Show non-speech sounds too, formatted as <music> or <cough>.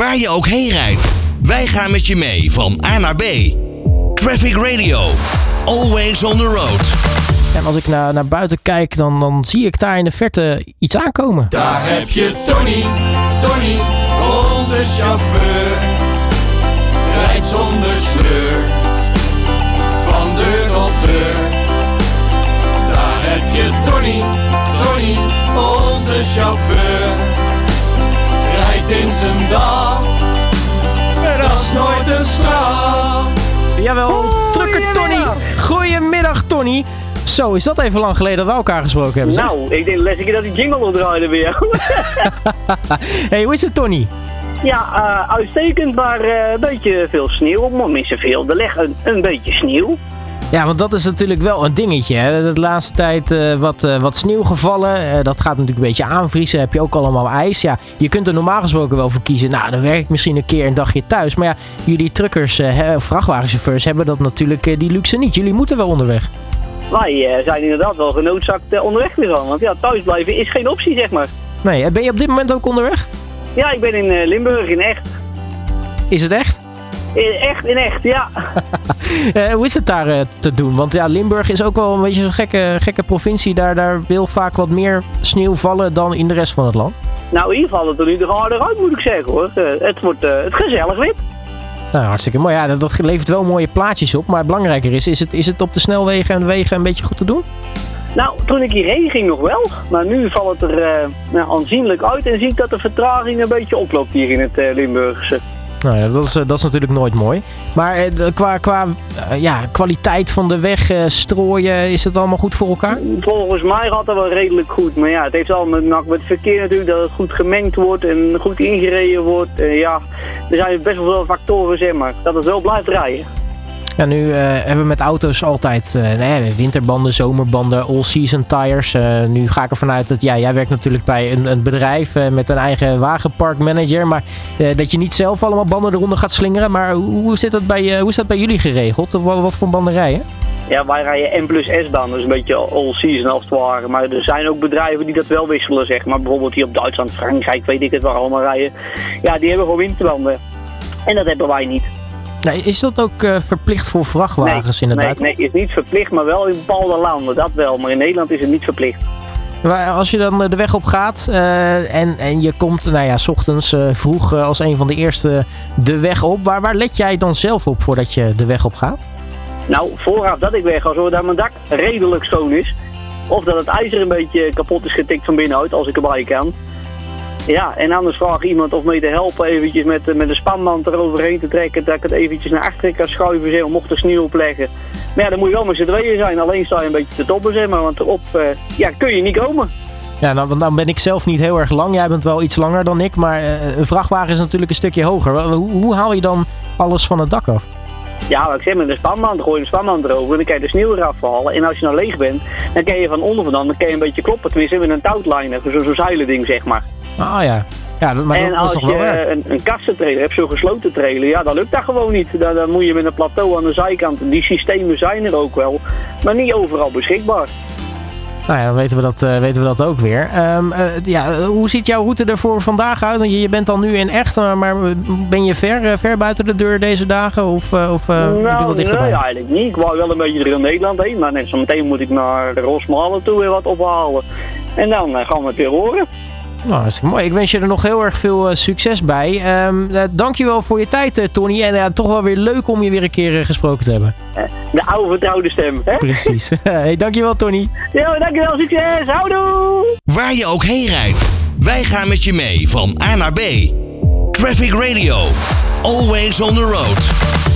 Waar je ook heen rijdt, wij gaan met je mee van A naar B. Traffic Radio, always on the road. En als ik naar, naar buiten kijk, dan, dan zie ik daar in de verte iets aankomen. Daar heb je Tony, Tony, onze chauffeur. Rijdt zonder sleur, van deur tot deur. Daar heb je Tony, Tony, onze chauffeur. Rijdt in zijn dag, Jawel, trucker Tony. Goedemiddag Tony. Zo, is dat even lang geleden dat we elkaar gesproken hebben? zeg? Nou, ik denk les ik dat die jingle opdraaide weer. <laughs> hey, hoe is het Tony? ja, eh, uitstekend, maar eh, een beetje veel sneeuw. Maar niet zoveel. Er ligt een, een beetje sneeuw. Ja, want dat is natuurlijk wel een dingetje. Hè? De laatste tijd eh, wat, eh, wat sneeuw gevallen. Eh, dat gaat natuurlijk een beetje aanvriezen. Heb je ook allemaal ijs. Ja, je kunt er normaal gesproken wel voor kiezen. Nou, dan werk ik misschien een keer een dagje thuis. Maar ja, jullie truckers, vrachtwagenchauffeurs hebben dat natuurlijk die luxe niet. Jullie moeten wel onderweg. Wij zijn inderdaad wel genoodzaakt onderweg weer aan. Want ja, thuisblijven is geen optie, zeg maar. Nee, ben je op dit moment ook onderweg? Ja, ik ben in Limburg, in echt. Is het echt? Echt, in echt, ja. <laughs> Hoe is het daar eh, te doen? Want ja, Limburg is ook wel een beetje een gekke, gekke provincie. Daar, daar wil vaak wat meer sneeuw vallen dan in de rest van het land. Nou, hier valt het er nu de harder uit, moet ik zeggen hoor. Eh, het wordt eh, het gezellig weer. Nou, hartstikke mooi. Ja, dat, dat levert wel mooie plaatjes op. Maar belangrijker is, is het, is het op de snelwegen en wegen een beetje goed te doen? Nou, toen ik hierheen ging nog wel. Maar nu valt het er nou, aanzienlijk uit en zie ik dat de vertraging een beetje oploopt hier in het Limburgse. Nou ja, dat is, eh, dat is natuurlijk nooit mooi. Maar eh, qua, qua eh, ja, kwaliteit van de weg strooien, is het allemaal goed voor elkaar? Volgens mij gaat dat wel redelijk goed. Maar ja, het heeft al met, met het verkeer natuurlijk dat het goed gemengd wordt en goed ingereden wordt. Ja, er zijn best wel veel factoren, zeg maar. Dat het wel blijft rijden. Nu eh, hebben we met auto's altijd eh, nou winterbanden, zomerbanden, all-season tires. Eh, nu ga ik ervan uit dat ja, jij werkt natuurlijk bij een, een bedrijf met een eigen wagenparkmanager. Maar dat je niet zelf allemaal banden eronder gaat slingeren. Maar hoe, zit dat bij, hoe is dat bij jullie geregeld? Wat, voor banden rijden? Ja, wij rijden M plus S-baan, dus een beetje all-season als het ware. Maar er zijn ook bedrijven die dat wel wisselen, zeg maar. Bijvoorbeeld hier op Duitsland, Frankrijk, weet ik het waar allemaal rijden. Ja, die hebben gewoon winterbanden. En dat hebben wij niet. Nee, is dat ook eh, verplicht voor vrachtwagens in het nee, is niet verplicht, maar wel in bepaalde landen, dat wel. Maar in Nederland is het niet verplicht. Maar als je dan eh, de weg op gaat eh, en, en je komt, nou ja, s ochtends vroeg als een van de eerste de weg op. Waar, waar let jij dan zelf op voordat je de weg op gaat? Nou, vooraf dat ik weg ga, zorg dat mijn dak redelijk schoon is. Of dat het ijzer een beetje kapot is getikt van binnenuit, als ik erbij kan. Ja, en anders vraag iemand of mee te helpen eventjes met, eh, met een spanband eroverheen te trekken. Dat ik het eventjes naar achteren kan schuiven, zeg, mocht er sneeuw opleggen. Maar ja, dan moet je wel met z'n tweeën zijn. Alleen sta je een beetje te toppen, zeg maar. Want erop eh, ja, kun je niet komen. Ja, nou, nou ben ik zelf niet heel erg lang. Jij bent wel iets langer dan ik, maar eh, een vrachtwagen is natuurlijk een stukje hoger. Hoe, hoe haal je dan alles van het dak af? Ja, wat ik zeg, met een spanband, gooi je een spanband erover en dan kan je de sneeuw eraf halen. En als je nou leeg bent, dan kan je van onder vandaan, dan kan je een beetje kloppen. Tenminste, met een touwliner, zo'n zo zeilen zeg maar. Ah ja, ja dat, maar en dat, dat als is je toch wel een, een kassentrailer hebt, zo'n gesloten trailer, ja, dan lukt dat gewoon niet. Dan, dan moet je met een plateau aan de zijkant. Die systemen zijn er ook wel, maar niet overal beschikbaar. Nou ja, dan weten we dat, eh, weten we dat ook weer. Ehm, eh, ja, hoe ziet jouw route er voor vandaag uit? Want je, je bent dan nu in echt, maar, ben je ver, eh, ver buiten de deur deze dagen? Of, of nou, dichterbij? nee, eigenlijk niet. Ik wou wel een beetje er in Nederland heen, maar net zo meteen moet ik naar Rosmalen toe weer wat ophalen. En dan gaan we het weer horen. Nou, hartstikke mooi. Ik wens je er nog heel erg veel eh, succes bij. Ehm eh, dankjewel voor je tijd, eh, Tony. En ja, toch wel weer leuk om je weer een keer gesproken te hebben. De oude vertrouwde stem, hè? Precies. <laughs> hey, dankjewel, Tony. Ja, dankjewel, succes, houdoe! Waar je ook heen rijdt, wij gaan met je mee van A naar B. Traffic Radio, always on the road.